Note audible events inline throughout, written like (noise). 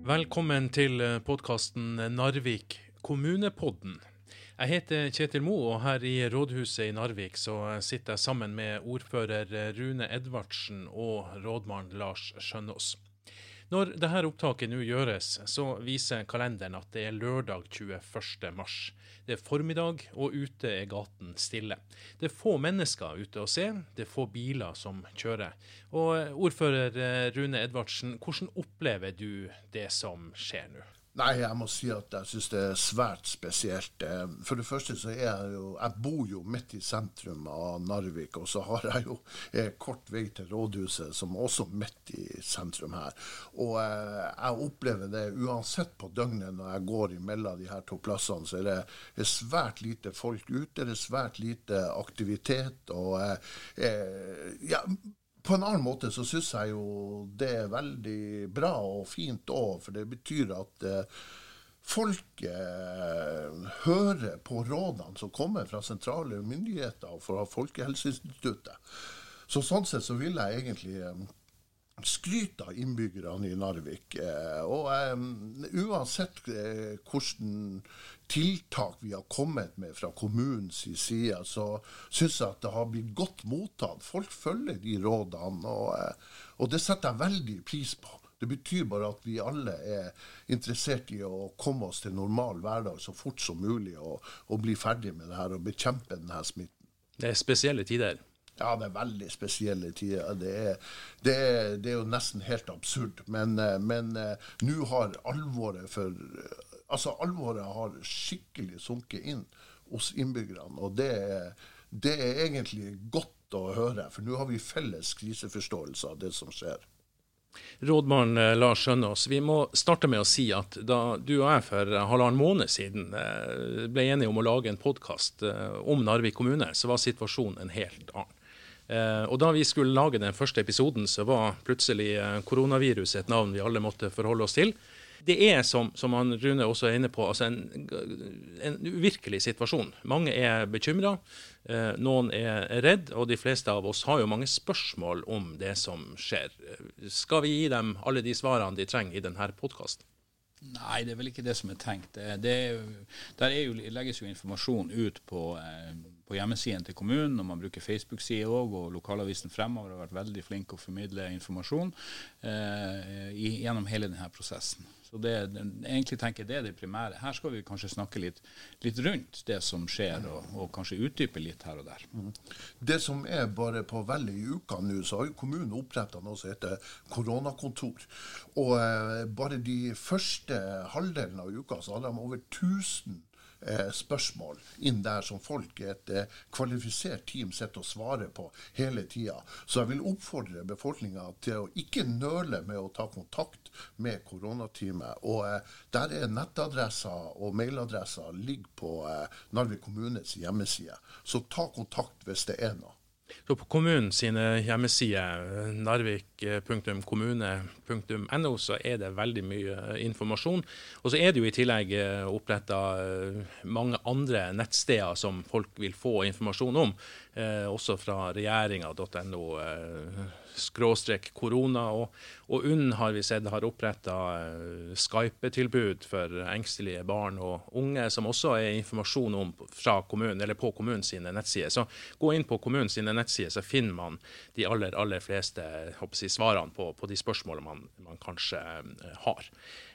Velkommen til podkasten Narvik kommunepodden. Jeg heter Kjetil Mo, og her i rådhuset i Narvik så sitter jeg sammen med ordfører Rune Edvardsen og rådmann Lars Skjønnås. Når dette opptaket nå gjøres, så viser kalenderen at det er lørdag 21. mars. Det er formiddag, og ute er gaten stille. Det er få mennesker ute å se, det er få biler som kjører. Og ordfører Rune Edvardsen, hvordan opplever du det som skjer nå? Nei, jeg må si at jeg syns det er svært spesielt. Eh, for det første så er jeg jo Jeg bor jo midt i sentrum av Narvik, og så har jeg jo eh, kort vei til rådhuset, som er også midt i sentrum her. Og eh, jeg opplever det uansett på døgnet når jeg går imellom de her to plassene, så er det, svært lite folk ute, det er svært lite aktivitet. og ja, på en annen måte så syns jeg jo det er veldig bra og fint òg, for det betyr at eh, folk eh, hører på rådene som kommer fra sentrale myndigheter og fra Folkehelseinstituttet. Så sånn sett så vil jeg egentlig eh, skryte av innbyggerne i Narvik. Eh, og um, uansett eh, hvordan tiltak vi har kommet med fra kommunens side, så syns jeg at det har blitt godt mottatt. Folk følger de rådene, og, og det setter jeg veldig pris på. Det betyr bare at vi alle er interessert i å komme oss til normal hverdag så fort som mulig, og, og bli ferdig med det her og bekjempe denne smitten. Det er spesielle tider. Ja, det er veldig spesielle tider. Det er, det er, det er jo nesten helt absurd. Men, eh, eh, nå har alvoret for Altså, alvoret har skikkelig sunket inn hos innbyggerne. Og det, det er egentlig godt å høre, for nå har vi felles kriseforståelse av det som skjer. Rådmann eh, Lars Skjønnås, vi må starte med å si at da du og jeg for halvannen måned siden ble enige om å lage en podkast om Narvik kommune, så var situasjonen en helt annen. Eh, og Da vi skulle lage den første episoden, så var plutselig koronaviruset et navn vi alle måtte forholde oss til. Det er, som, som Rune også er inne på, altså en, en uvirkelig situasjon. Mange er bekymra, eh, noen er redd, og de fleste av oss har jo mange spørsmål om det som skjer. Skal vi gi dem alle de svarene de trenger i denne podkasten? Nei, det er vel ikke det som er tenkt. Det, der er jo, legges jo informasjon ut på på hjemmesiden til kommunen, og man bruker Facebook-side òg, og lokalavisen fremover har vært veldig flink å formidle informasjon eh, gjennom hele denne prosessen. Så det, egentlig tenker jeg det er det primære. Her skal vi kanskje snakke litt, litt rundt det som skjer, og, og, kanskje utdype litt her og der. Mm. Det som er bare på vel i uka nå, så har jo kommunen oppretta noe som heter koronakontor. Og eh, bare de første halvdelen av uka så hadde de over 1000 eh, spørsmål inn der som folk, et eh, kvalifisert team, sitter og svarer på hele tida. Så jeg vil oppfordre befolkninga til å ikke nøle med å ta kontakt med koronateamet. Og eh, der er nettadresser og mailadresser ligger på eh, Narvik kommunes hjemmeside. Så ta kontakt hvis det er noe. Så på kommunen sine hjemmesider, narvik.kommune.no, så er det veldig mye informasjon. Og så er det jo i tillegg eh, oppretta eh, mange andre nettsteder som folk vil få informasjon om, eh, også fra regjeringa.no skråstrek korona. Og, og UNN har vi sett har oppretta Skype-tilbud for engstelige barn og unge, som også er informasjon om fra kommunen, eller på kommunens nettsider. Så gå inn på kommunens nettsider, så finner man de aller, aller fleste jeg, svarene på, på, de spørsmålene man, man kanskje uh, har.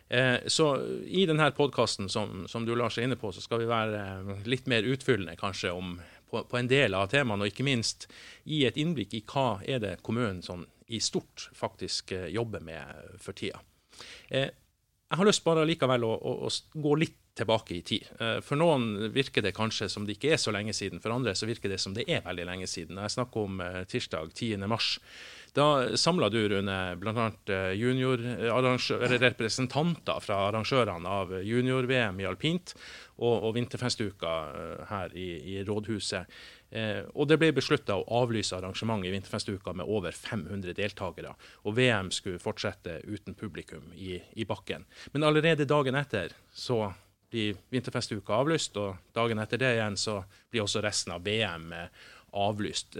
Eh, så I denne podkasten som, som, du Lars er inne på, så skal vi være litt mer utfyllende kanskje om på, på, en del av temaene, og ikke minst gi et innblikk i hva er det kommunen sånn, i stort faktisk eh, jobber med for tida. Eh, jeg har lyst bare likevel å, å, å gå litt tilbake i tid. Eh, for noen virker det kanskje som det ikke er så lenge siden, for andre så virker det som det er veldig lenge siden. Jeg snakker om eh, tirsdag 10. mars. Da samla du, Rune, bl.a. Eh, representanter fra arrangørene av junior-VM i alpint og, og vinterfestuka her i, i rådhuset. Eh, og det ble beslutta å avlyse arrangementet i vinterfestuka med over 500 deltakere. Og VM skulle fortsette uten publikum i, i bakken. Men allerede dagen etter så blir vinterfestuka avlyst, og dagen etter det igjen så blir også resten av VM avlyst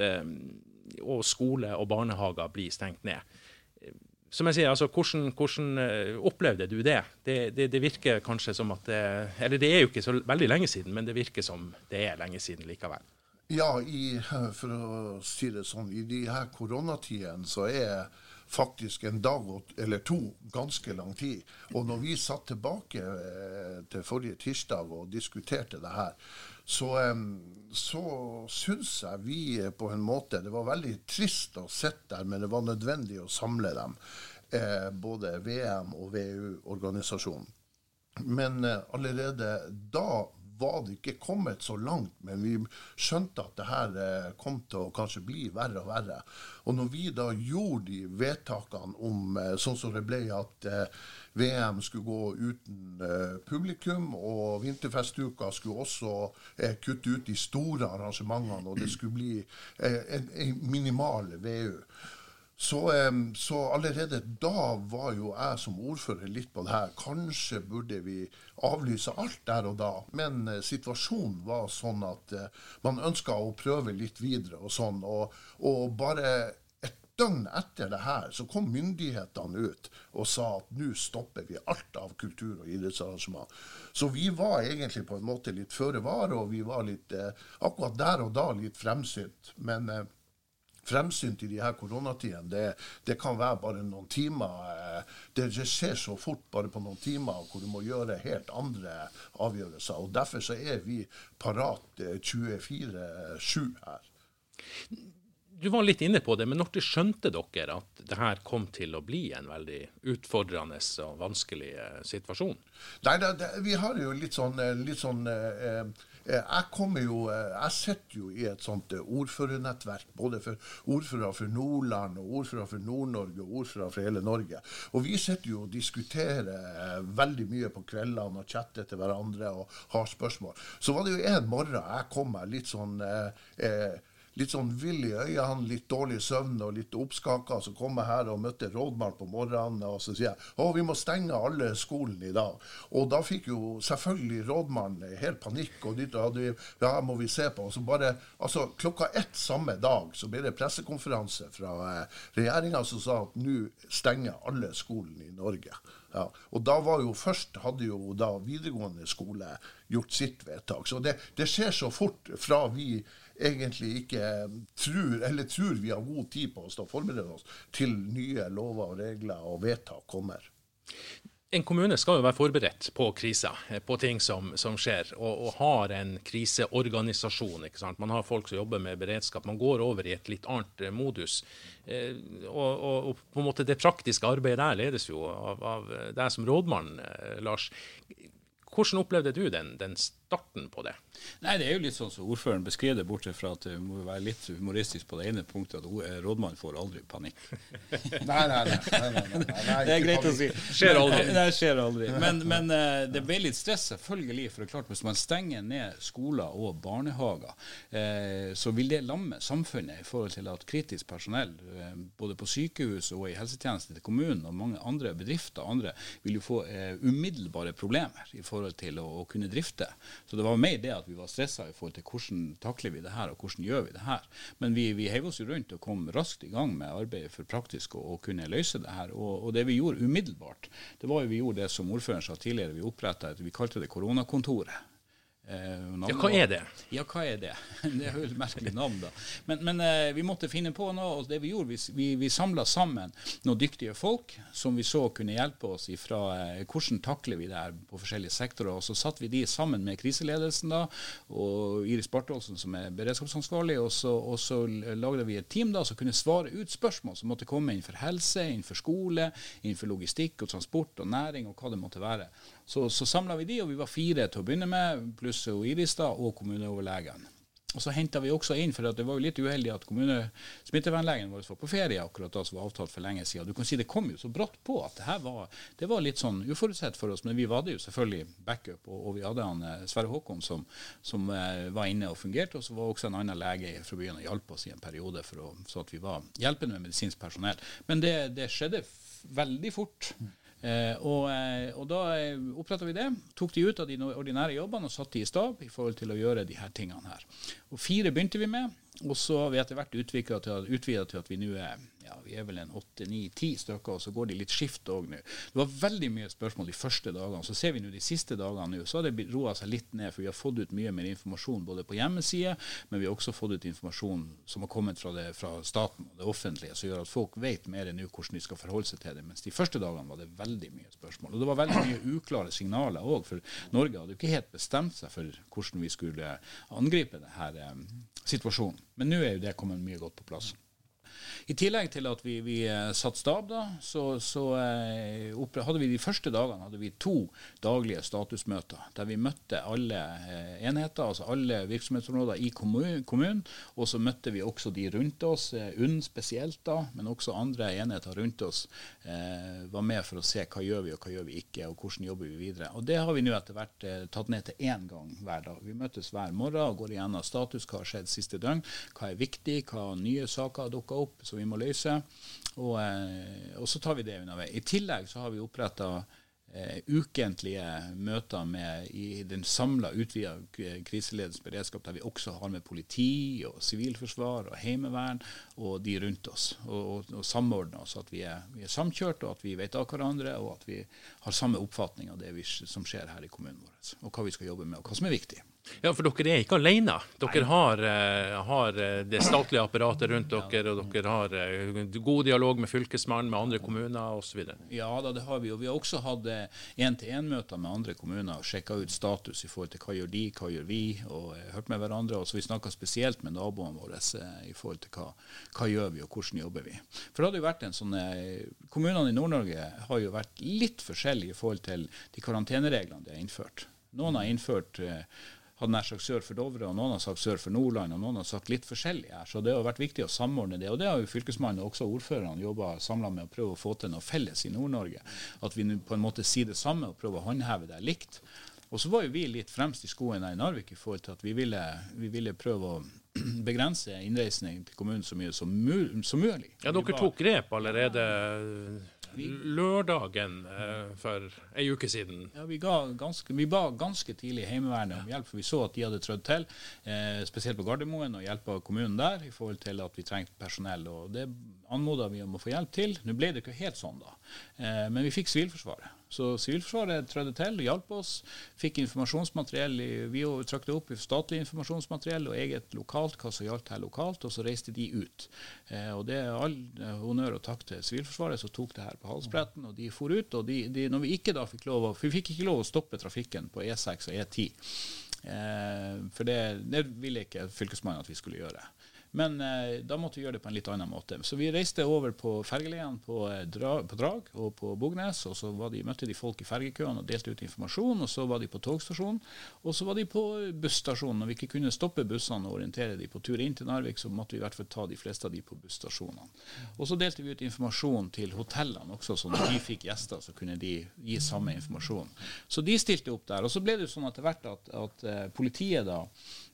og skole og barnehager blir stengt ned. som jeg sier, altså, hvordan, hvordan eh, opplevde du det? Det, det? det, virker kanskje som at det Eller det er jo ikke så veldig lenge siden, men det virker som det er lenge siden likevel. Ja, i, for å si det sånn, i de her koronatidene så er faktisk en dag eller to ganske lang tid. Og når vi satt tilbake eh, til forrige tirsdag og diskuterte det her, så, så syns jeg vi på en måte Det var veldig trist å sitte der, men det var nødvendig å samle dem. Eh, både VM og VU-organisasjonen. Men eh, allerede da var det ikke kommet så langt, men vi skjønte at det her eh, kom til å kanskje bli verre og verre. Og når vi da gjorde de vedtakene om eh, sånn som det ble at eh, VM skulle gå uten publikum, og vinterfestuka skulle også kutte ut de store arrangementene, og det skulle bli en, minimal VU. Så, så, allerede da var jo jeg som ordfører litt på det her. Kanskje burde vi avlyse alt der og da. Men eh, situasjonen var sånn at eh, man ønska å prøve litt videre og sånn. Og, og, bare et døgn etter det her så kom myndighetene ut og sa at nå stopper vi alt av kultur- og idrettsarrangement. Så vi var egentlig på en måte litt føre var, og vi var litt eh, akkurat der og da litt fremsynt. Men fremsynt i de her koronatidene, det, det, kan være bare noen timer. Eh, det, det, skjer så fort bare på noen timer hvor du må gjøre helt andre avgjørelser. og Derfor så er vi parat 24-7 eh, her. Du var litt inne på det, men når skjønte dere at det her kom til å bli en veldig utfordrende og vanskelig eh, situasjon? Nei, det, det, Vi har jo litt sånn, litt sånn Eh, jeg kommer jo, eh, jeg sitter jo i et sånt eh, ordførernettverk, både for ordførere for Nordland, og ordførere for Nord-Norge og ordførere for hele Norge. Og vi sitter jo og diskuterer veldig mye på kveldene og chatter til hverandre og har spørsmål. Så var det jo en morgen jeg kom meg litt sånn eh, litt sånn vill i øynene, litt dårlig søvn og litt oppskaka. Så kom jeg her og møtte rådmannen på morgenen, og så sier jeg å, vi må stenge alle skolen i dag. Og da fikk jo selvfølgelig rådmannen helt panikk, og dit hadde vi, ja, må vi se på. Og så bare, altså Klokka ett samme dag så ble det pressekonferanse fra eh, regjeringa som sa at nå stenger alle skolen i Norge. Ja, og da var jo først hadde jo da videregående skole gjort sitt vedtak. Så det, det skjer så fort fra vi egentlig ikke tror, eller tror vi har god tid på oss til å forberede oss til nye lover og regler og vedtak kommer. En kommune skal jo være forberedt på kriser, på ting som, som skjer, og, og, har en kriseorganisasjon. ikke sant? Man har folk som jobber med beredskap. Man går over i et litt annet eh, modus. Eh, og, og, og, på en måte det praktiske arbeidet der ledes jo av, av deg som rådmann, eh, Lars. Hvordan opplevde du den, den, starten på det? Nei, Det er jo litt sånn som ordføreren beskriver det, bortsett fra at det må være litt humoristisk på det ene punktet at eh, rådmannen får aldri panikk. (laughs) nei, nei, nei, nei, nei, Det er greit å si. Skjer aldri. Nei, skjer aldri. Men, men uh, det ble litt stress, selvfølgelig. For det er klart, hvis man stenger ned skoler og barnehager, uh, så vil det lamme samfunnet i forhold til at kritisk personell, uh, både på sykehus og i helsetjenesten til kommunen og mange andre bedrifter, andre, vil jo få umiddelbare problemer i forhold til å, å, kunne drifte. Så det var mer det at vi var stressa i forhold til hvordan takler vi det her, og hvordan gjør vi det her. Men vi, vi heiv oss jo rundt og kom raskt i gang med arbeidet for praktisk å, kunne løse det her. Og, og, det vi gjorde umiddelbart, det var jo vi gjorde det som ordføreren sa tidligere, vi oppretta vi kalte det koronakontoret. Eh, ja, hva er det? Ja, hva er det? (laughs) Det er jo et merkelig navn, da. Men, men eh, vi måtte finne på noe, og det vi gjorde, vi, vi, vi samla sammen noen dyktige folk som vi så kunne hjelpe oss ifra eh, hvordan takler vi det her på forskjellige sektorer. Og så satte vi de sammen med kriseledelsen da, og Iris Bartholsen som er beredskapsansvarlig, og så, og så lagde vi et team da som kunne svare ut spørsmål som måtte komme innenfor helse, innenfor skole, innenfor logistikk og transport og næring og hva det måtte være. Så, så samla vi de, og vi var fire til å begynne med, pluss Iris da, og kommuneoverlegen. Og Så henta vi også inn, for det var jo litt uheldig at kommunesmittevernlegen vår var på ferie akkurat da som var avtalt for lenge siden. Du kan si Det kom jo så brått på at det her var, det var litt sånn uforutsett for oss. Men vi hadde jo selvfølgelig backup, og, og vi hadde han eh, Sverre Håkon som, som eh, var inne og fungerte. Og så var også en annen lege fra byen og hjalp oss i en periode, for å, så at vi var hjelpende med medisinsk personell. Men det, det skjedde veldig fort. Eh, og, eh, og, da eh, oppretta vi det. Tok de ut av de ordinære jobbene og satte de i stab i forhold til å gjøre de her tingene her. Og Fire begynte vi med, og så har vi etter hvert utvida til, til, at vi nå er ja, Vi er vel en åtte, ni, ti stykker, og så går de litt skift òg nå. Det var veldig mye spørsmål de første dagene. Så ser vi nå de siste dagene nå, så har det roa seg litt ned, for vi har fått ut mye mer informasjon både på hjemmeside, men vi har også fått ut informasjon som har kommet fra, det, fra staten og det offentlige, som gjør at folk vet mer nå hvordan de skal forholde seg til det. Mens de første dagene var det veldig mye spørsmål. Og det var veldig mye uklare signaler òg, for Norge hadde jo ikke helt bestemt seg for hvordan vi skulle angripe denne eh, situasjonen. Men nå er jo det kommet mye godt på plass. I tillegg til at vi, vi eh, satt stab, da, så, så eh, hadde vi de første dagene hadde vi to daglige statusmøter der vi møtte alle eh, enheter, altså alle virksomhetsområder i kommunen. Og så møtte vi også de rundt oss, UNN spesielt, da, men også andre enheter rundt oss var med for å se hva gjør vi og hva gjør vi ikke, og hvordan jobber vi videre. Og Det har vi nå etter hvert tatt ned til én gang hver dag. Vi møtes hver morgen og går igjennom status, hva har skjedd siste døgn, hva er viktig, hva nye saker har dukka opp. Så vi må løse. Og, eh, og så tar vi det underveis. I tillegg så har vi oppretta eh, ukentlige møter med i den samla utvida kriseledelse beredskap, der vi også har med politi og sivilforsvar og heimevern og de rundt oss. Og, og, og samordner oss, at vi er, vi er samkjørt, og at vi vet av hverandre, og at vi har samme oppfatning av det vi, som skjer her i kommunen vår, og hva vi skal jobbe med, og hva som er viktig. Ja, for dere er ikke alene. Dere har, uh, har, eh, det statlige apparatet rundt dere, og dere har uh, god dialog med fylkesmannen, med andre kommuner osv. Ja da, det har vi. Og vi har også hatt én-til-én-møter med andre kommuner og sjekka ut status i forhold til hva gjør de, hva gjør vi, og hørt med hverandre. Og så vi snakka spesielt med naboene våre i forhold til hva, hva gjør vi og hvordan jobber vi. For det hadde jo vært en sånn Kommunene i Nord-Norge har jo vært litt forskjellige i forhold til de karantenereglene de har innført. Noen har innført hadde nær sagt sør for Dovre, og noen har sagt sør for Nordland, og noen har sagt litt forskjellig her. Så det har vært viktig å samordne det. Og det har jo fylkesmannen og også ordførerne jobba samla med å prøve å få til noe felles i Nord-Norge. At vi på en måte sier det samme og prøver å håndheve det likt. Og så var jo vi litt fremst i skoen her i Narvik i forhold til at vi ville, vi ville prøve å (clears throat) begrense innreisning til kommunen så mye som, mulig. Ja, dere tok grep allerede lørdagen eh, for ei uke siden. Ja, vi, ganske, vi, ba ganske tidlig Heimevernet om hjelp, for vi så at de hadde trødd til, eh, spesielt på Gardermoen, og hjelpa kommunen der i forhold til at vi trengte personell. og Det anmoda vi om å få hjelp til. Nå ble det ikke helt sånn, da, eh, men vi fikk Sivilforsvaret. Så Sivilforsvaret trødde til, hjalp oss, fikk informasjonsmateriell. Vi trykte opp statlig informasjonsmateriell og eget lokalt, hva som gjaldt her lokalt, og så reiste de ut. Eh, og Det er all honnør og takk til Sivilforsvaret som tok det her på halsbretten, og de for ut. og de, de, når Vi ikke da fikk lov, vi fikk ikke lov å stoppe trafikken på E6 og E10. Eh, for det, det ville ikke fylkesmannen at vi skulle gjøre. Men eh, da måtte vi gjøre det på en litt annen måte. Så vi reiste over på fergeleiene på, eh, på, Drag og på Bognes. og Så de, møtte de folk i fergekøene og delte ut informasjon. og Så var de på togstasjonen, og så var de på busstasjonen. Når vi ikke kunne stoppe bussene og orientere de på tur inn til Narvik, så måtte vi i hvert fall ta de fleste av de på busstasjonene. Og så delte vi ut informasjon til hotellene også, så når de fikk gjester, så kunne de gi samme informasjon. Så de stilte opp der. Og så ble det jo sånn etter hvert at, at uh, politiet da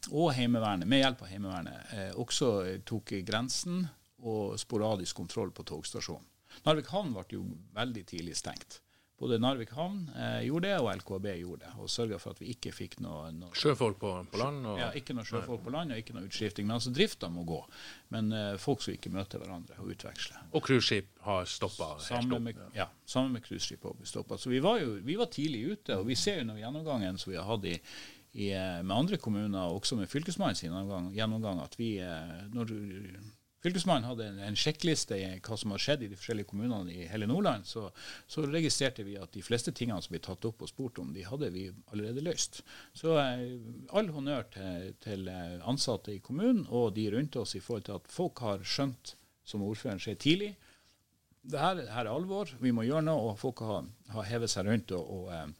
og Heimevernet, med hjelp av Heimevernet, eh, også tok grensen og sporadisk kontroll på togstasjonen. Narvik havn ble jo veldig tidlig stengt. Både Narvik havn eh, gjorde det, og LKAB gjorde det. Og sørga for at vi ikke fikk noe, noe Sjøfolk på, på land? Og, ja, ikke noe sjøfolk på land og ikke noe utskifting. Men altså drifta må gå. Men eh, folk skal ikke møte hverandre og utveksle. Og cruiseskip har stoppa helt opp? Ja, sammen med cruiseskip òg stoppa. Så vi var jo vi var tidlig ute. Og vi ser jo når gjennomgangen som vi har hatt i i, eh, med andre kommuner, også med Fylkesmannen sin gjennomgang, at vi eh, når Fylkesmannen hadde en, en sjekkliste i hva som har skjedd i de forskjellige kommunene i hele Nordland, så, så, registrerte vi at de fleste tingene som ble tatt opp og spurt om, de hadde vi allerede løst. Så eh, all honnør til, til, ansatte i kommunen og de rundt oss i forhold til at folk har skjønt, som ordføreren sier, tidlig det her, her, er alvor, vi må gjøre noe, og folk har, har hevet seg rundt og, og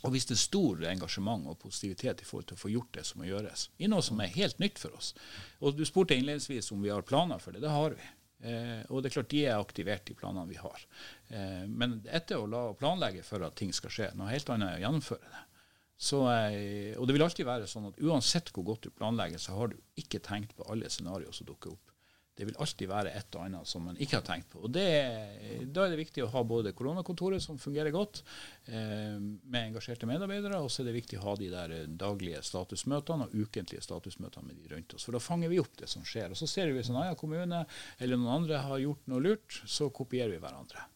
og viste stor engasjement og positivitet i forhold til å få gjort det som må gjøres. I noe som er helt nytt for oss. Og Du spurte innledningsvis om vi har planer for det. Det har vi. Eh, og det er klart de er aktivert i planene vi har. Eh, men etter å la planlegge for at ting skal skje, noe helt annet er å gjennomføre det. Så, eh, og det vil alltid være sånn at uansett hvor godt du planlegger, så har du ikke tenkt på alle scenarioer som dukker opp. Det vil alltid være et og annet som man ikke har tenkt på. Og det, Da er det viktig å ha både koronakontoret, som fungerer godt, eh, med engasjerte medarbeidere, og så er det viktig å ha de der daglige statusmøtene og ukentlige statusmøtene med de rundt oss. For da fanger vi opp det som skjer. Og så ser vi hvis en annen kommune eller noen andre har gjort noe lurt, så kopierer vi hverandre.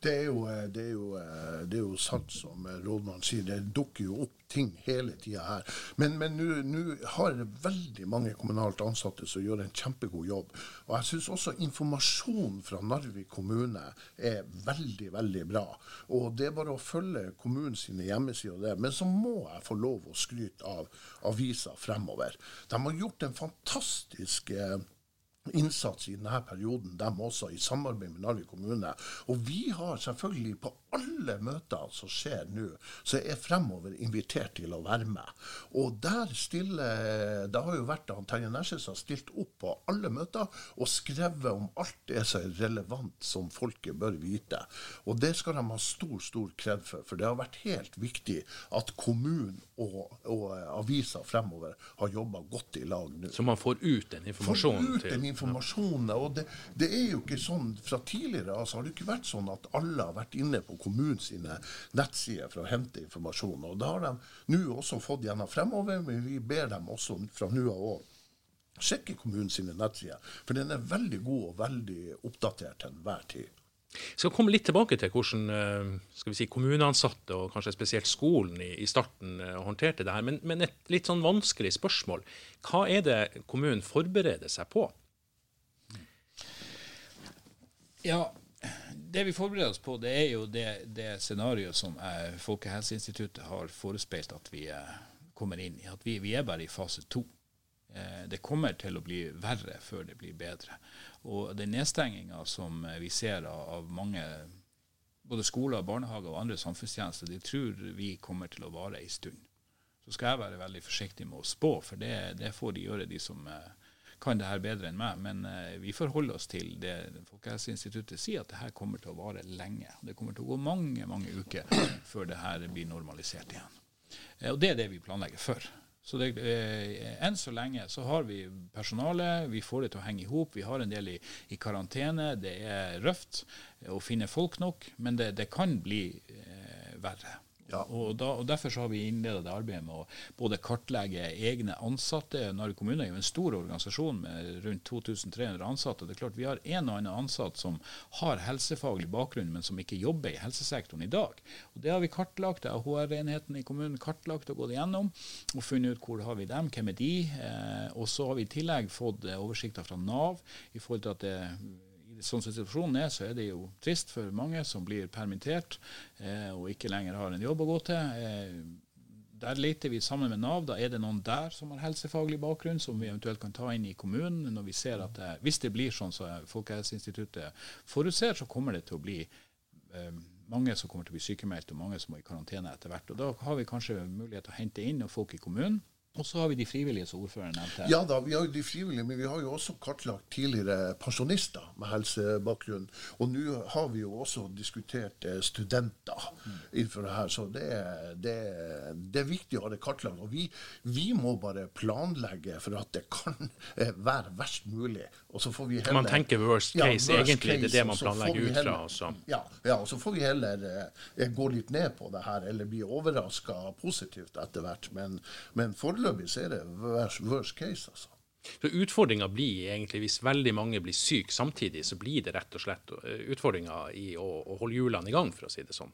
Det er, jo, eh, det, er jo, eh, det er jo, sant som eh, rådmannen sier, det dukker jo opp ting hele tida her. Men nå har det veldig mange kommunalt ansatte som gjør en kjempegod jobb. Og jeg syns også informasjonen fra Narvik kommune er veldig, veldig bra. Og det er bare å følge kommunens hjemmesider. Men så må jeg få lov å skryte av avisa fremover. De har gjort en fantastisk eh, innsats i denne perioden, dem også, i samarbeid med Narvik kommune. Og vi har selvfølgelig på alle møter som skjer nå, så er fremover invitert til å være med. Og der stiller Det har jo vært han Terje som har stilt opp på alle møter og skrevet om alt det som er relevant som folket bør vite. Og det skal de ha stor, stor kred for, for det har vært helt viktig at kommunen og, og avisa fremover har jobba godt i lag nå. Så man får ut den informasjonen? Får ut den informasjonen. Og det, det, er jo ikke sånn fra tidligere altså har det ikke vært sånn at alle har vært inne på kommunen sine nettsider for å hente informasjon. Og Det har de nå også fått gjennom fremover, men vi ber dem også fra nå av òg sjekke kommunen sine nettsider. For den er veldig god og veldig oppdatert til enhver tid. Jeg skal komme litt tilbake til hvordan eh, skal vi si, kommuneansatte og kanskje spesielt skolen i, i starten eh, håndterte det her. Men, men, et litt sånn vanskelig spørsmål. Hva er det kommunen forbereder seg på? Ja, det vi forbereder oss på, det er jo det, det scenarioet som eh, Folkehelseinstituttet har forespeilt at vi kommer inn i. At vi, vi er bare i fase to. Eh, det kommer til å bli verre før det blir bedre. Og den nedstenginga som eh, vi ser av, mange både skoler, barnehager og andre samfunnstjenester, det tror vi kommer til å vare ei stund. Så skal jeg være veldig forsiktig med å spå, for det, det får de gjøre, de som eh, kan det her bedre enn meg, men uh, vi forholder oss til det Folkehelseinstituttet sier, at det her kommer til å vare lenge. Det kommer til å gå mange mange uker før det her blir normalisert igjen. Uh, og Det er det vi planlegger for. Så det, eh, Enn så lenge så har vi personale, vi får det til å henge i hop. Vi har en del i, i, karantene. Det er røft å finne folk nok, men det, det kan bli eh, verre. Ja. Og, da, og, Derfor har vi innledet det arbeidet med å både kartlegge egne ansatte. Narvik kommune er jo en stor organisasjon med rundt 2300 ansatte. Det er klart Vi har en og annen ansatt som har helsefaglig bakgrunn, men som ikke jobber i helsesektoren i dag. Og Det har vi kartlagt. Det har HR-enheten i kommunen kartlagt og gått igjennom og funnet ut hvor har vi dem, hvem er de. Eh, og så har vi i tillegg fått oversikter fra Nav i forhold til at det sånn som situasjonen er, så er det jo trist for mange som blir permittert eh, og ikke lenger har en jobb å gå til. Eh, der leter vi sammen med Nav. Da er det noen der som har helsefaglig bakgrunn, som vi eventuelt kan ta inn i kommunen. når vi ser at det, Hvis det blir sånn som Folkehelseinstituttet forutser, så kommer det til å bli eh, mange som kommer til å bli sykemeldt, og mange som må i karantene etter hvert. Og Da har vi kanskje mulighet til å hente inn folk i kommunen og så har vi de frivillige, som ordføreren nevnte. Ja da, vi har jo de frivillige, men vi har jo også kartlagt tidligere pensjonister med helsebakgrunn. Og nå har vi jo også diskutert eh, studenter mm. innenfor det her. Så det, det, det, er viktig å ha det kartlagt. Og vi, vi, må bare planlegge for at det kan eh, være verst mulig. Og så får vi heller, man tenker worst case, ja, worst egentlig. Case, det er det man planlegger ut fra. Også. Ja, ja, og så får vi heller eh, gå litt ned på det her, eller bli overraska positivt etter hvert. Men, men foreløpig så er det worst case, altså. Så Utfordringa blir egentlig, hvis veldig mange blir syke samtidig, så blir det rett og slett eh, utfordringa i å, å holde hjulene i gang, for å si det sånn.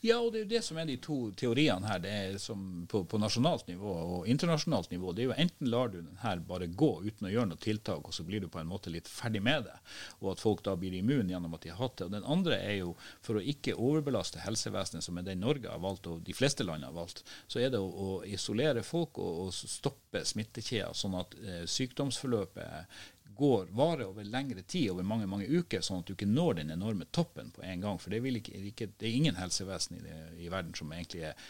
Ja, og det er jo det som er de to teoriene her. det er som på, på, nasjonalt nivå og internasjonalt nivå. det er jo Enten lar du den her bare gå uten å gjøre noe tiltak, og så blir du på en måte litt ferdig med det, og at folk da blir immun gjennom at de har hatt det. Og Den andre er jo for å ikke overbelaste helsevesenet, som er det Norge har valgt, og de fleste land har valgt, så er det å, å isolere folk og, og stoppe smittekjeder, sånn at eh, sykdomsforløpet går, varer over lengre tid, over mange mange uker, sånn at du ikke når den enorme toppen på en gang. For det, ikke, ikke, det er ingen helsevesen i, det, i, verden som egentlig er,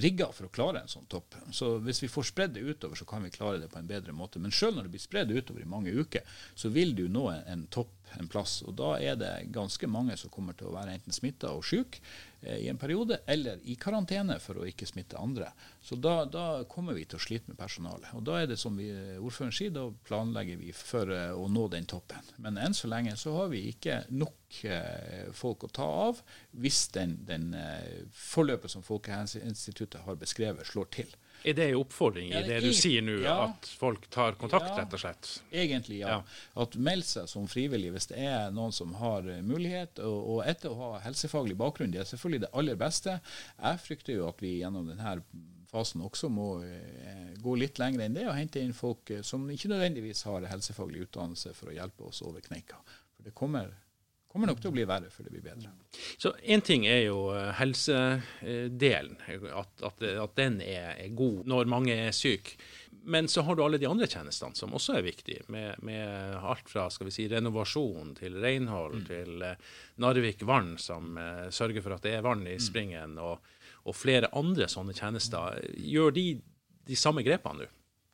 rigga for å klare en sånn topp. Så hvis vi får spredd det utover, så kan vi klare det på en bedre måte. Men sjøl når det blir spredd utover i mange uker, så vil du nå en, en topp en plass. Og da er det ganske mange som kommer til å være enten smitta og syke eh, i en periode, eller i karantene for å ikke smitte andre. Så da, da, kommer vi til å slite med personalet. Og da er det som vi, ordføreren sier, da planlegger vi for eh, å nå den toppen. Men enn så lenge så har vi ikke nok eh, folk å ta av hvis den, den eh, forløpet som Folkehelseinstituttet har beskrevet, slår til. Er det en oppfordring i det du sier nå, ja, at folk tar kontakt, ja, rett og slett? Egentlig, ja. ja. At meld seg som frivillig hvis det er noen som har eh, mulighet. Og, og etter å ha helsefaglig bakgrunn, det er selvfølgelig det aller beste. Jeg frykter jo at vi gjennom denne fasen også må eh, gå litt lenger enn det og hente inn folk eh, som ikke nødvendigvis har helsefaglig utdannelse for å hjelpe oss over kneika. For det kommer kommer nok til å bli verre før det blir bedre. Så Én ting er jo eh, helsedelen, at, at, at den er, er, god når mange er syke. Men så har du alle de andre tjenestene som også er viktige, med, med alt fra skal vi si, renovasjon til renhold mm. til uh, Narvik Vann, som uh, sørger for at det er vann i mm. springen, og, og flere andre sånne tjenester. Gjør de de samme grepene nå?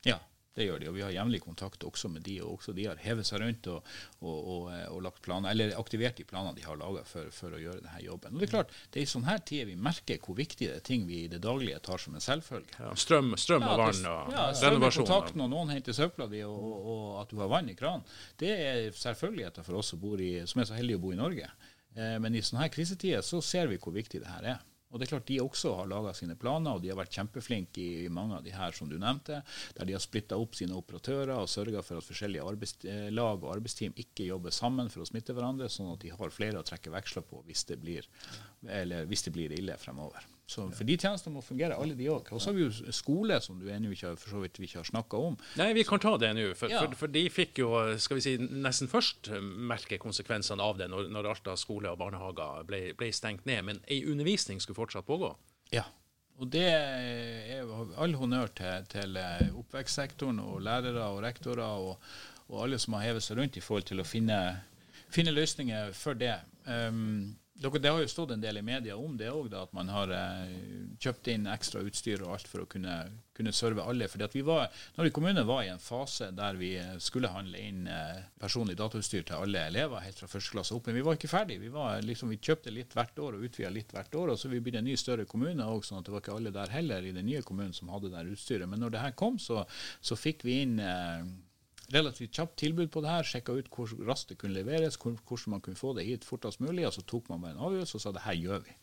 Ja, det gjør de, og vi har jevnlig kontakt også med de, og også de har hevet seg rundt og, og, og, og lagt planer, eller aktivert de planene de har laga for, for, å gjøre denne jobben. Og Det er klart, det er i sånne her tider vi merker hvor viktig det er ting vi i det daglige tar som en selvfølge. Ja, strøm, strøm og vann og ja, renovasjon. Kontakten, og noen henter søpla di, og, at du har vann i kranen. Det er selvfølgeligheter for oss som, i, som er så heldige å bo i Norge. Eh, men i sånne her krisetider så ser vi hvor viktig det her er. Og det er klart De også har laga sine planer, og de har vært kjempeflinke i, mange av de her som du nevnte. Der de har splitta opp sine operatører og sørga for at forskjellige arbeidslag og arbeidsteam ikke jobber sammen for å smitte hverandre, sånn at de har flere å trekke veksler på hvis det blir, hvis det blir ille fremover. Så, for de tjenestene må fungere, alle de òg. Og så har vi jo skole, som du ennå ikke, for så vidt vi ikke har snakka om. Nei, vi kan ta det nå. For, ja. for, for, de fikk jo skal vi si, nesten først merke konsekvensene av det når, når Alta skole og barnehager ble, ble, stengt ned. Men ei undervisning skulle fortsatt pågå. Ja. Og det er all honnør til, til oppvekstsektoren og lærere og rektorer og, og, alle som har hevet seg rundt i forhold til å finne, finne løsninger for det. Um, det har jo stått en del i media om det òg, at man har eh, kjøpt inn ekstra utstyr og alt for å kunne, kunne serve alle. Fordi at vi var, Norge kommune var i en fase der vi skulle handle inn eh, personlig datautstyr til alle elever helt fra første klasse opp. Men vi var ikke ferdig. Vi, var, liksom, vi kjøpte litt hvert år og utvida litt hvert år. og Så vi begynte en ny større kommune òg, sånn at det var ikke alle der heller i den nye kommunen som hadde det utstyret. Men når det her kom, så, så fikk vi inn eh, relativt kjapt tilbud på det her, sjekka ut hvor raskt det kunne leveres, hvordan man kunne få det hit fortest mulig. og Så tok man bare en avgjørelse og sa det her gjør vi.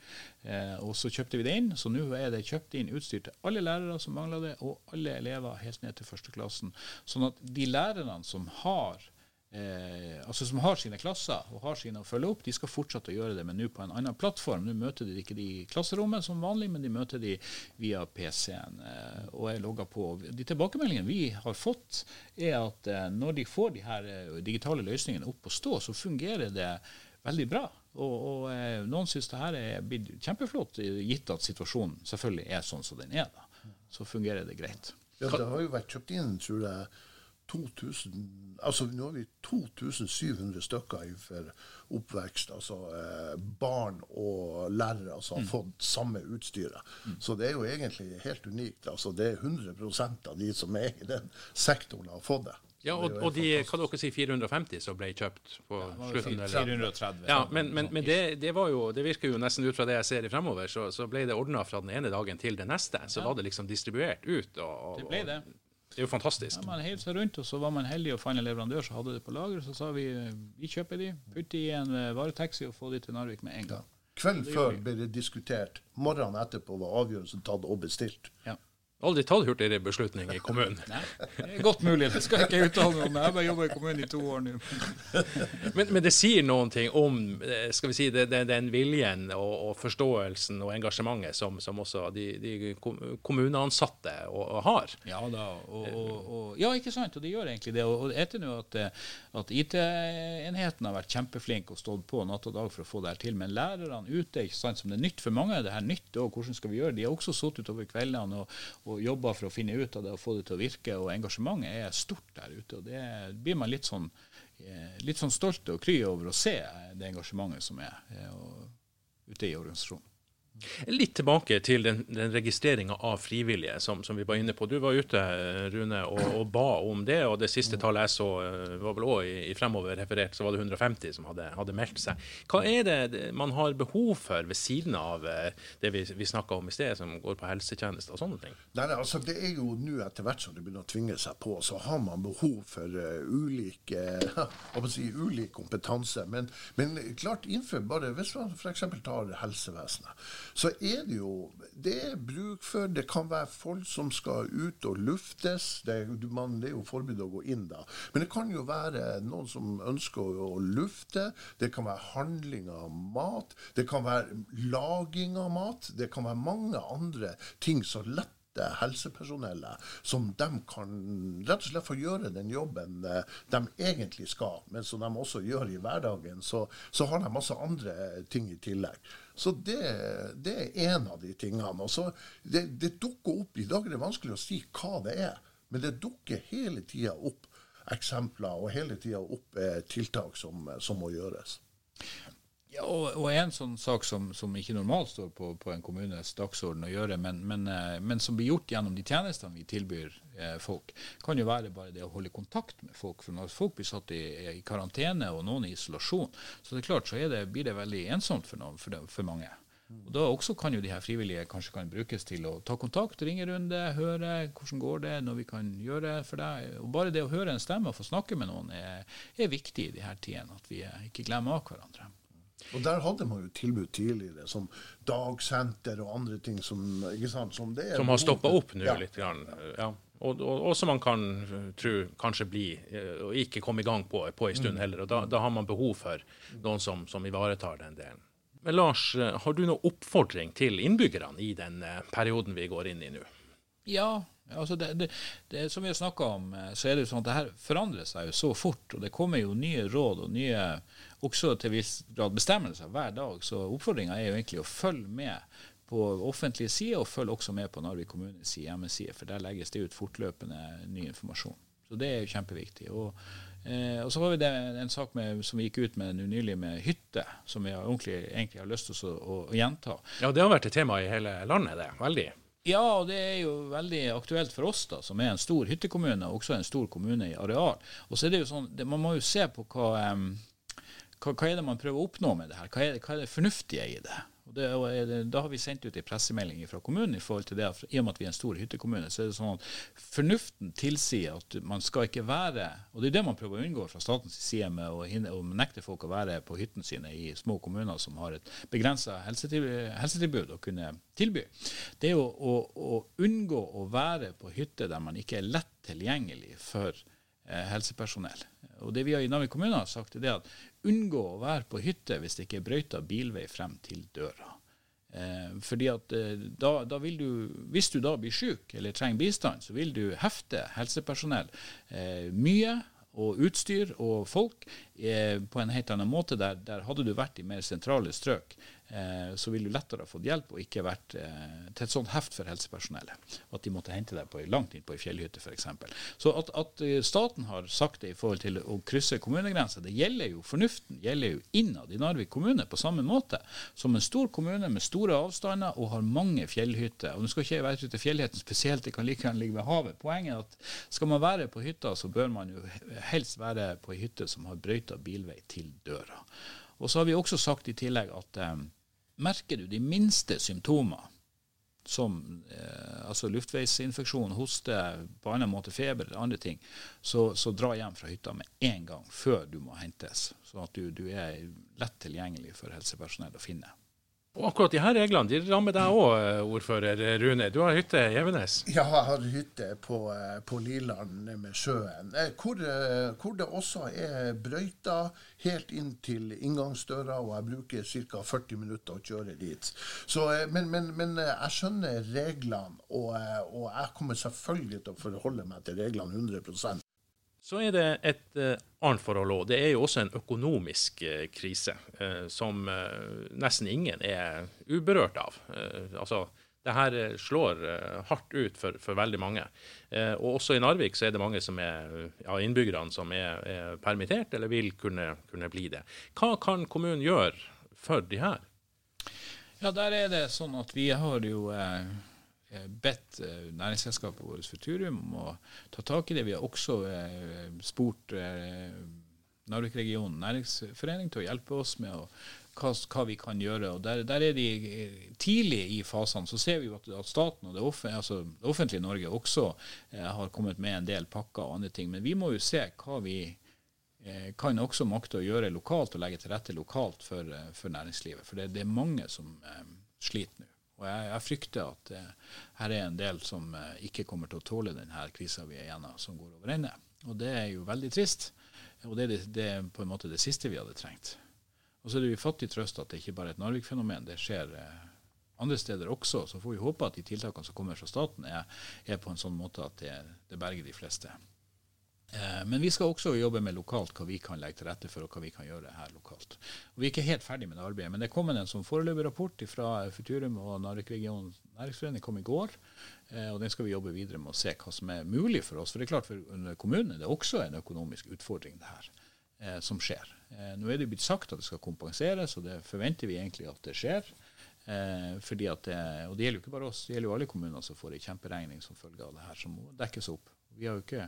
Eh, og Så kjøpte vi det inn. Så nå er det kjøpt inn utstyr til alle lærere som mangler det, og alle elever helt ned til førsteklassen. Sånn at de lærerne som har eh, altså som har sine klasser og har sine å følge opp, de skal fortsette å gjøre det, men nå på en annen plattform. Nå møter de ikke de i klasserommet som vanlig, men de møter de via PC-en eh, og er logga på. De tilbakemeldingene vi har fått, er at eh, når de får de her eh, digitale løsningene opp å stå, så fungerer det veldig bra. Og, og eh, noen syns det her er blitt kjempeflott, gitt at situasjonen selvfølgelig er sånn som den er. da. Så fungerer det greit. Ja, Det har jo vært kjøpt inn, tror jeg 2000, altså Nå har vi 2700 stykker for oppvekst. altså eh, Barn og lærere som har mm. fått samme utstyret. Mm. Så det er jo egentlig helt unikt. altså Det er 100 av de som er i den sektoren, har fått det. Ja, og, og de hva dere si 450 som ble kjøpt på ja, slutten? 430. Ja, men, men, men det, det, var jo, det virker jo nesten ut fra det jeg ser i fremover, så, så ble det ordna fra den ene dagen til den neste. Så ja. var det liksom distribuert ut. Og, og, det ble det. Det er jo fantastisk. Ja, man heiv seg rundt, og så var man heldig å finne en leverandør som hadde det på lager. Så sa vi vi kjøper de, putter i en eh, varetaxi og få de til Narvik med en gang. Ja. Kvelden før ble det diskutert. Morgenen etterpå var avgjørelsen tatt og bestilt. Ja. Aldri tatt hurtigere beslutning i kommunen. Nei, det er godt mulig. Det skal jeg ikke uttale meg om. Jeg har bare jobba i kommunen i to år nå. men, men, det sier noen ting om eh, skal vi si, det, det, den viljen og, og, forståelsen og engasjementet som, som også de, de kommuneansatte har. Ja da, og, og, ja, ikke sant. Og det gjør egentlig det. Og etter nå at, at IT-enheten har vært kjempeflink og stått på natt og dag for å få det her til. Men lærerne ute, ikke sant, som det er nytt for mange, det her nytt, og hvordan skal vi gjøre det? De har også sittet utover kveldene. og og jobber for å finne ut av det og få det til å virke. Og engasjementet er stort der ute. og Det blir man litt sånn, eh, litt sånn stolt og kry over å se det engasjementet som er eh, ute i organisasjonen. Litt tilbake til den, den registreringa av frivillige som, som, vi var inne på. Du var ute Rune, og, og, ba om det. og Det siste tallet jeg så, eh, var vel òg i, i, fremover referert, så var det 150 som hadde, hadde, meldt seg. Hva er det man har behov for ved siden av eh, det vi, vi snakka om i sted, som går på helsetjenester og sånne ting? Nei, altså Det er jo nå etter hvert som det begynner å tvinge seg på, så har man behov for uh, ulik, uh, si, ulik kompetanse. Men, men klart innenfor bare Hvis man f.eks. tar helsevesenet så er det jo det er bruk for Det kan være folk som skal ut og luftes. Det, man, det er jo forbudt å gå inn da. Men det kan jo være noen som ønsker å lufte. Det kan være handling av mat. Det kan være laging av mat. Det kan være mange andre ting som lett helsepersonellet, som de kan rett og slett få gjøre den jobben eh, de egentlig skal, men som de også gjør i hverdagen. Så, så har de masse andre ting i tillegg. Så det, det er en av de tingene. Og så det, det, dukker opp, I dag er det vanskelig å si hva det er, men det dukker hele tida opp eksempler og hele tida opp eh, tiltak som, som må gjøres. Ja, og, og, en sånn sak som, som ikke normalt står på, på, en kommunes dagsorden å gjøre, men, men, eh, men, som blir gjort gjennom de tjenestene vi tilbyr eh, folk, kan jo være bare det å holde kontakt med folk. For når folk blir satt i, i karantene og noen i isolasjon, så det er klart så det, blir det veldig ensomt for, noen, for, det, for, mange. Og Da også kan jo de her frivillige kanskje kan brukes til å ta kontakt, ringe runde, høre hvordan går det, noe vi kan gjøre for deg. Og Bare det å høre en stemme og få snakke med noen er, er viktig i de her tidene. At vi ikke glemmer av hverandre. Og der hadde man jo tilbud tidligere, som dagsenter og andre ting som ikke sant, Som, som har stoppa opp nå ja. litt. Grann. Ja. Og, og, og, som man kan tro kanskje bli, eh, og ikke komme i gang på, på en stund mm. heller. og da, da, har man behov for noen som, som, ivaretar den delen. Men Lars, eh, har du noen oppfordring til innbyggerne i den eh, perioden vi går inn i nå? Ja, altså det, det, det, som vi har snakka om, så er det jo sånn at det her forandrer seg jo så fort. Og det kommer jo nye råd og nye også til viss grad bestemmelser hver dag. Så oppfordringa er jo egentlig å følge med på offentlige sider, og følge også med på Narvik kommunes hjemmeside, for der legges det ut fortløpende ny informasjon. Så det er jo kjempeviktig. Og, eh, og så vi det, en sak med, som vi gikk ut med nylig med hytte, som vi egentlig har lyst til å, å, å, gjenta. Ja, det har vært et tema i hele landet, det. Veldig. Ja, og det er jo veldig aktuelt for oss, da, som er en stor hyttekommune, og også en stor kommune i areal. Og så er det jo sånn, det, Man må jo se på hva um, hva, hva, er det man prøver å oppnå med det her? Hva er, hva er det fornuftige i det? Og det, og Da har vi sendt ut en pressemelding fra kommunen i forhold til det. I og med at vi er en stor hyttekommune, så er det sånn at fornuften tilsier at man skal ikke være Og det er det man prøver å unngå fra statens side med å, å nekte folk å være på hyttene sine i små kommuner som har et begrensa helsetilbud, å kunne tilby. Det er jo å, å, unngå å være på hytte der man ikke er lett tilgjengelig for helsepersonell. Og det vi har i Narvik kommune har sagt, er at unngå å være på hytte hvis det ikke er brøyta bilvei frem til døra. Eh, fordi at eh, da, da, vil du, Hvis du da blir syk eller trenger bistand, så vil du hefte helsepersonell eh, mye og utstyr og folk eh, på en helt annen måte. Der, der hadde du vært i mer sentrale strøk, Eh, så ville du lettere ha fått hjelp og ikke vært eh, til et sånt heft for helsepersonellet. At de måtte hente deg på, langt inn på ei fjellhytte f.eks. Så at, at, eh, staten har sagt det i forhold til å krysse kommunegrenser, det gjelder jo fornuften gjelder jo innad i Narvik kommune på samme måte. Som en stor kommune med store avstander og har mange fjellhytter. Og Nå skal ikke jeg være ute til fjellhytten spesielt, det kan like gjerne ligge ved havet. Poenget er at skal man være på hytta, så bør man jo helst være på ei hytte som har brøyta bilvei til døra. Og så har vi også sagt i tillegg at eh, merker du de minste symptomer, som eh, altså luftveisinfeksjon, hoste, på annen måte feber eller andre ting, så, så, dra hjem fra hytta med en gang før du må hentes, sånn at du, du er lett tilgjengelig for helsepersonell å finne. Og akkurat de her reglene de rammer deg òg, eh, ordfører Rune. Du har hytte i Evenes? Ja, jeg har hytte på, eh, på Liland med sjøen. Eh, hvor, hvor, det også er brøyta helt inn til inngangsdøra, og jeg bruker ca. 40 minutter å kjøre dit. Så, men, men, men, jeg skjønner reglene, og, og jeg kommer selvfølgelig til å forholde meg til reglene 100 så er det et uh, annet forhold òg. Det er jo også en økonomisk uh, krise uh, som nesten ingen er uberørt av. altså, det her slår hardt ut for, for veldig mange. og også i Narvik så er det mange er, ja, innbyggerne som er, er permittert eller vil kunne, kunne, bli det. Hva kan kommunen gjøre for de her? Ja, der er det sånn at vi har jo eh, bedt eh, næringsselskapet vårt Futurium om å ta tak i det. Vi har også eh, spurt eh, Narvik-regionen næringsforening til å hjelpe oss med å, hva, hva, vi kan gjøre. og der, der, er de eh, Tidlig i fasene så ser vi at, at staten og det, offentlige, altså det, offentlige Norge også eh, har kommet med en del pakker og andre ting. Men vi må jo se hva vi eh, kan også makte å gjøre lokalt og legge til rette lokalt for, eh, for næringslivet. For det, det, er mange som eh, sliter nå. Og jeg, jeg frykter at eh, her er en del som ikke kommer til å tåle denne krisa vi er gjennom, som går over ende. Og det er jo veldig trist. Og det er, det, det er, på en måte det siste vi hadde trengt. Og så er det jo fattig trøst at det ikke bare er et Narvik-fenomen. Det skjer eh, andre steder også. Så får vi håpe at de tiltakene som kommer fra staten, er, er på en sånn måte at det, det berger de fleste. Eh, men vi skal også jobbe med lokalt hva vi kan legge til rette for, og hva vi kan gjøre her lokalt. Og Vi er ikke helt ferdig med det arbeidet, men det kom en sånn foreløpig rapport fra Futurum og Narvik-regionen næringsforening kom i går. Eh, og Den skal vi jobbe videre med å se hva som er mulig for oss. For det er klart for kommunene det er også en økonomisk utfordring det her eh, som skjer. Nå er det blitt sagt at det skal kompenseres, og det forventer vi egentlig at det skjer. Fordi at det, og det gjelder jo ikke bare oss, det gjelder jo alle kommuner som får en kjemperegning som følge av det her, som må dekkes opp. Vi har jo ikke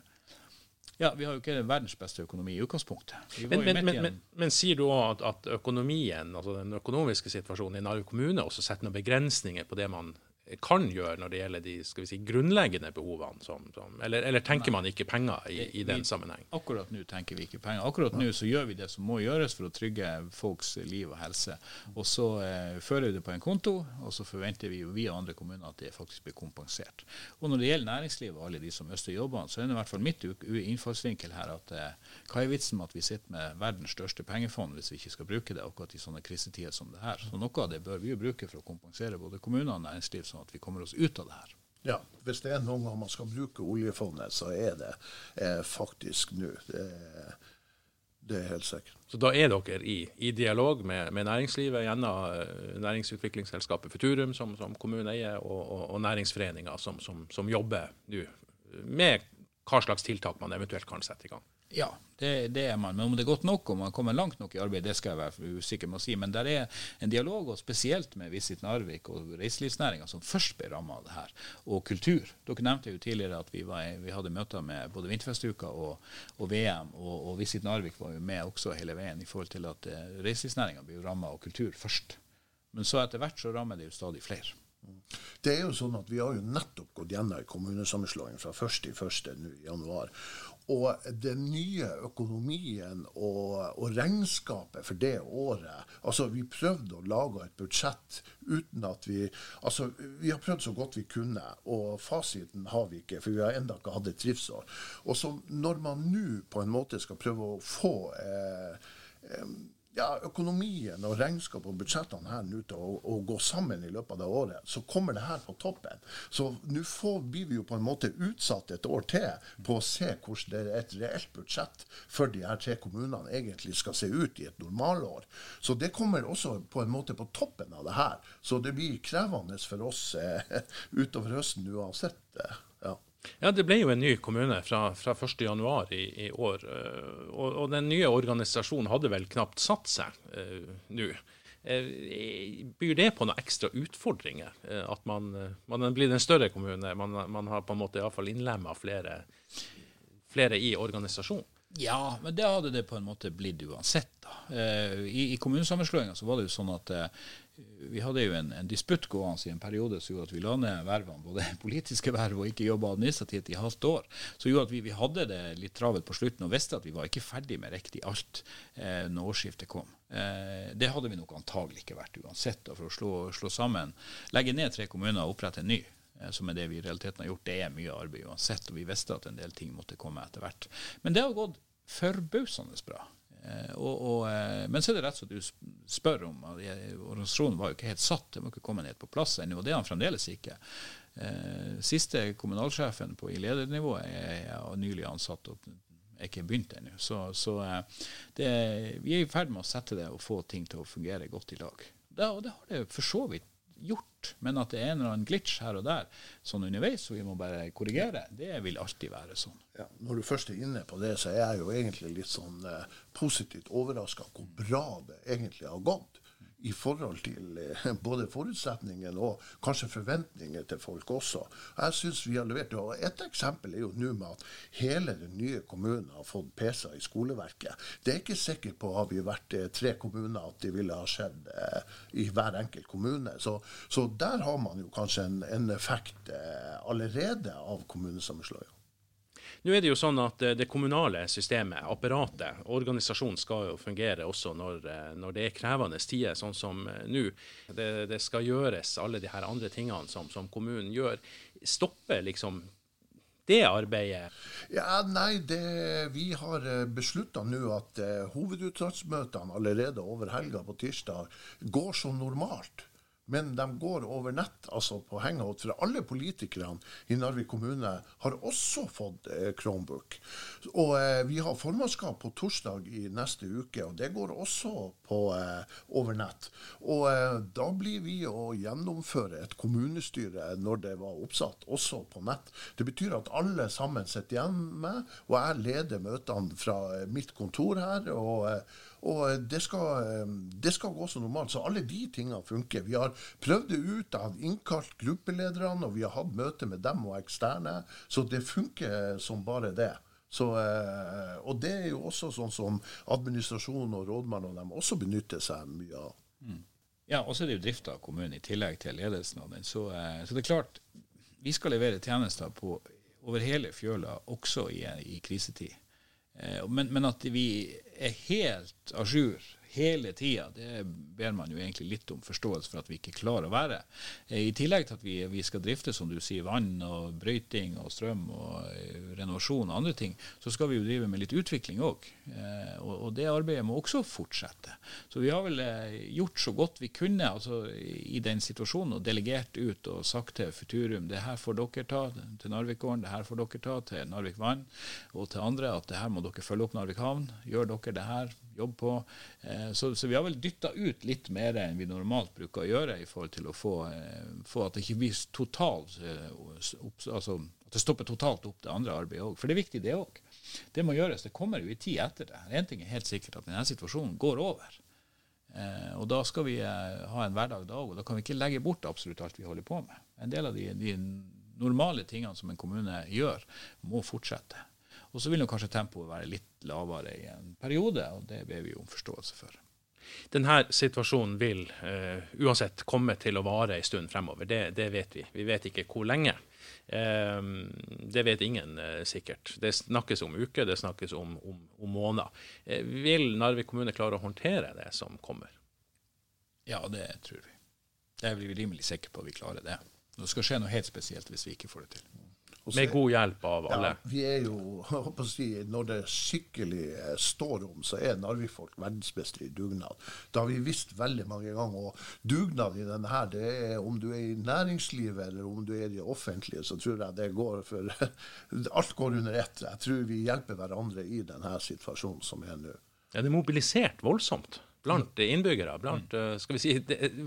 ja, vi har jo ikke verdens beste økonomi i utgangspunktet. Men, men, men, men, sier du òg at, at, økonomien, altså den økonomiske situasjonen i Narvik kommune også setter noen begrensninger på det man kan gjøre når det gjelder de skal vi si, grunnleggende behovene? Som, som, eller, eller, tenker Nei. man ikke penger i, i den sammenheng? Akkurat nå tenker vi ikke penger. Akkurat nå så gjør vi det som må gjøres for å trygge folks liv og helse. Og så eh, fører vi det på en konto, og så forventer vi jo vi og andre kommuner at det faktisk blir kompensert. Og når det gjelder næringslivet og alle de som mister jobbene, så er det i hvert fall mitt innfallsvinkel her at eh, hva er vitsen med at vi sitter med verdens største pengefond hvis vi ikke skal bruke det akkurat i sånne krisetider som det her? Så noe av det bør vi jo bruke for å kompensere både kommuner og næringsliv. som sånn at vi kommer oss ut av det her. Ja, hvis det er noen gang man skal bruke oljefondet, så er det eh, faktisk nå. Det, det, er helt sikkert. Så da er dere i, i dialog med, med, næringslivet gjennom uh, næringsutviklingsselskapet Futurum, som, som kommunen eier, og, og, og næringsforeninger som, som, som jobber nå med hva slags tiltak man eventuelt kan sette i gang? Ja, det, det, er man. Men om det er godt nok, om man kommer langt nok i arbeid, det skal jeg være usikker med å si. Men det er en dialog, og spesielt med Visit Narvik og reiselivsnæringa, som først ble ramma av det her. Og kultur. Dere nevnte jo tidligere at vi, var, vi hadde møter med både Vinterfestuka og, og, VM, og, og, Visit Narvik var jo med også hele veien i forhold til at eh, reiselivsnæringa blir ramma av kultur først. Men så etter hvert så rammer det jo stadig flere. Det er jo sånn at Vi har jo nettopp gått gjennom en kommunesammenslåing fra 1.1. nå i januar. Og den nye økonomien og, og, regnskapet for det året altså Vi prøvde å lage et budsjett uten at vi altså Vi har prøvd så godt vi kunne, og fasiten har vi ikke, for vi har ennå ikke hatt et driftsår. Og når man nå på en måte skal prøve å få eh, eh, ja, økonomien og regnskap og budsjettene her nå til å, å, gå sammen i løpet av det året, så kommer det her på toppen. Så nå blir vi jo på en måte utsatt et år til på å se hvordan det er et reelt budsjett for de her tre kommunene egentlig skal se ut i et normalår. Så det kommer også på en måte på toppen av det her. Så det blir krevende for oss eh, (laughs) utover høsten uansett. Eh, ja. Ja, Det ble jo en ny kommune fra, fra 1.1 i, i år. Eh, og, og, den nye organisasjonen hadde vel knapt satt seg uh, nå. Uh, byr det på noen ekstra utfordringer? At man, man blir en større kommune? Man, man har på en måte iallfall innlemma flere, flere i organisasjonen? Ja, men det hadde det på en måte blitt uansett. da. I, i kommunesammenslåinga var det jo sånn at vi hadde jo en, en disputt gående i en periode som gjorde at vi la ned vervene, både (laughs) politiske verv og ikke jobba administrativt i halvt år. Så gjorde at vi, vi, hadde det litt travelt på slutten og visste at vi var ikke ferdig med riktig alt eh, når årsskiftet kom. Eh, det hadde vi nok antagelig ikke vært uansett. Og for å slå, slå, sammen, legge ned tre kommuner og opprette en ny eh, som er det vi i realiteten har gjort, det er mye arbeid uansett. Og vi visste at en del ting måtte komme etter hvert. Men det har gått forbausende bra. Eh, og, og, eh, men så er det rett som du spør om. Organisasjonen var jo ikke helt satt, det må ikke komme helt på plass ennå. Og det er han fremdeles ikke. Eh, siste kommunalsjefen på, i ledernivå er, er nylig ansatt og er ikke begynt ennå. Så, så det, vi er i ferd med å sette det og få ting til å fungere godt i lag. Det, og det har det for så vidt gjort. Men at det er en eller annen glitch her og der sånn underveis, og vi må bare korrigere, det vil alltid være sånn. Ja, når du først er inne på det, så er jeg jo egentlig litt sånn eh, positivt overraska hvor bra det egentlig har gått i forhold til eh, (laughs) både forutsetningene og kanskje forventninger til folk også. Jeg synes vi har levert, og Et eksempel er jo nå med at hele den nye kommunen har fått PC-er i skoleverket. Det er ikke sikkert på har vi vært eh, tre kommuner at det ville ha skjedd eh, i hver enkelt kommune. Så, så, der har man jo kanskje en, en effekt allerede av kommunesammenslåing. Nå er Det jo sånn at eh, det kommunale systemet, apparatet, organisasjonen skal jo fungere også når, eh, når det er krevende tider, sånn som eh, nå. Det, det, skal gjøres, alle de her andre tingene som, som kommunen gjør. Stopper liksom det arbeidet? Ja, Nei, det, vi har beslutta nå at uh, hovedutsalgsmøtene allerede over helga på tirsdag går som normalt men de går over nett, altså på hangout. For alle politikerne i Narvik kommune har også fått eh, Chromebook. Og eh, vi har formannskap på torsdag i neste uke, og det går også på eh, over nett. Og eh, da blir vi å gjennomføre et kommunestyre når det var oppsatt, også på nett. Det betyr at alle sammen sitter hjemme, og jeg leder møtene fra eh, mitt kontor her. og eh, og det skal, eh, det skal, gå som normalt. Så alle de tingene funker. Vi har prøvd det ut. Jeg har innkalt gruppelederne, og vi har hatt møte med dem og eksterne. Så det funker som bare det. Så, eh, og det er jo også sånn som administrasjonen og rådmannen og dem også benytter seg mye av. Mm. Ja, og så er det jo drifta av kommunen i tillegg til ledelsen av den. Så, eh, så, det er klart, vi skal levere tjenester på, over hele fjøla, også i, i krisetid. Men, men, at vi er helt a jour hele tida, det ber man jo egentlig litt om forståelse for at vi ikke klarer å være. Eh, I tillegg til at vi, vi skal drifte, som du sier, vann og brøyting og strøm og eh, renovasjon og andre ting, så skal vi jo drive med litt utvikling òg. Eh, og, det arbeidet må også fortsette. Så vi har vel gjort så godt vi kunne altså, i den situasjonen og delegert ut og sagt til Futurum det her får dere ta til Narvikgården, det her får dere ta til Narvik Vann og til andre at det her må dere følge opp Narvik havn. Gjør dere det her, jobb på. Eh, så, så, vi har vel dytta ut litt mer enn vi normalt bruker å gjøre i forhold til å få, eh, få at det ikke blir totalt eh, altså, at det stopper totalt opp det andre arbeidet òg. For det er viktig, det òg. Det må gjøres. Det kommer jo i tid etter det. Én ting er helt sikkert, at denne situasjonen går over. Eh, og da skal vi eh, ha en hverdag da òg, og da kan vi ikke legge bort absolutt alt vi holder på med. En del av de, de normale tingene som en kommune gjør, må fortsette. Og så vil nok kanskje tempoet være litt lavere i en periode, og det ber vi om forståelse for. Denne situasjonen vil uh, uansett komme til å vare en stund fremover. Det, det, vet vi. Vi vet ikke hvor lenge. Uh, det vet ingen uh, sikkert. Det snakkes om uker, det snakkes om, om, om måneder. vil Narvik kommune klare å håndtere det som kommer? Ja, det tror vi. Det er vi rimelig sikre på at vi klarer det. Det skal skje noe helt spesielt hvis vi ikke får det til. Med god hjelp av alle. Ja, vi er jo, (laughs) å si, Når det skikkelig står om, så er Narvik-folk verdensmestere i dugnad. Det har vi visst veldig mange ganger. Og dugnad i denne her, det er om du er i næringslivet eller om du er i det offentlige, så tror jeg det går for (laughs) Alt går under ett. Jeg tror vi hjelper hverandre i denne situasjonen som er nå. Ja, det er mobilisert voldsomt blant innbyggere, blant mm. skal vi si,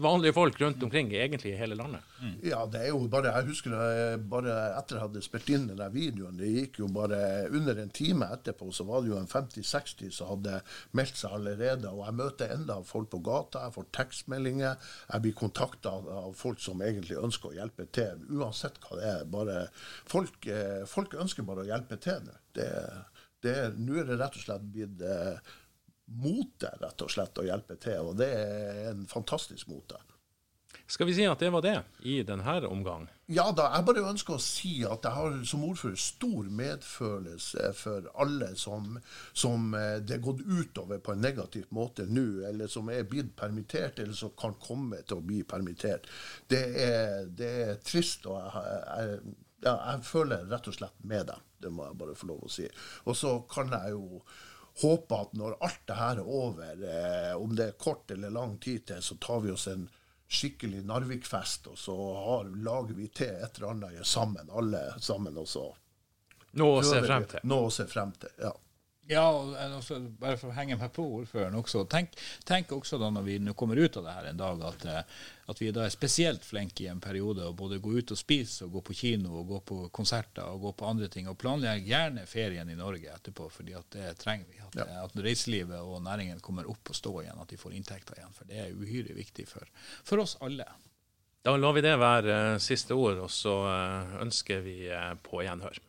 vanlige folk rundt omkring egentlig i hele landet. Mm. Ja, det er jo bare Jeg husker det, bare etter jeg hadde spilt inn den videoen, det gikk jo bare under en time etterpå, så var det jo en 50-60 som hadde meldt seg allerede. Og jeg møter enda folk på gata, jeg får tekstmeldinger, jeg blir kontakta av folk som egentlig ønsker å hjelpe til, uansett hva det er. bare Folk, eh, folk ønsker bare å hjelpe til nå. Nå er det rett og slett blitt eh, mote, rett og slett, å hjelpe til. Og det er en fantastisk mote. Skal vi si at det var det i denne omgang? Ja da. Jeg bare ønsker å si at jeg har som ordfører stor medfølelse for alle som, som eh, det er gått utover på en negativ måte nå, eller som er blitt permittert, eller som kan komme til å bli permittert. Det er, det er trist. og jeg, jeg, ja, jeg føler rett og slett med dem. Det må jeg bare få lov å si. Og så kan jeg jo håper at når alt det her er over, eh, om det er kort eller lang tid til, så tar vi oss en skikkelig Narvik-fest, og så har, lager vi til et eller annet sammen, alle sammen. Og så Noe å se frem til. Noe å se frem til, ja. Ja, altså, bare for å henge meg på ordføreren også. Tenk, tenk også da når vi nå kommer ut av det her en dag, at, eh, at vi da er spesielt flinke i en periode å både gå ut og spise, og gå på kino, og gå på konserter og gå på andre ting. Og planlegge gjerne ferien i Norge etterpå, fordi at det trenger vi. At, ja. at reiselivet og næringen kommer opp og stå igjen, at de får inntekter igjen. For det er uhyre viktig for, for oss alle. Da lar vi det være siste ord, og så ønsker vi på gjenhør.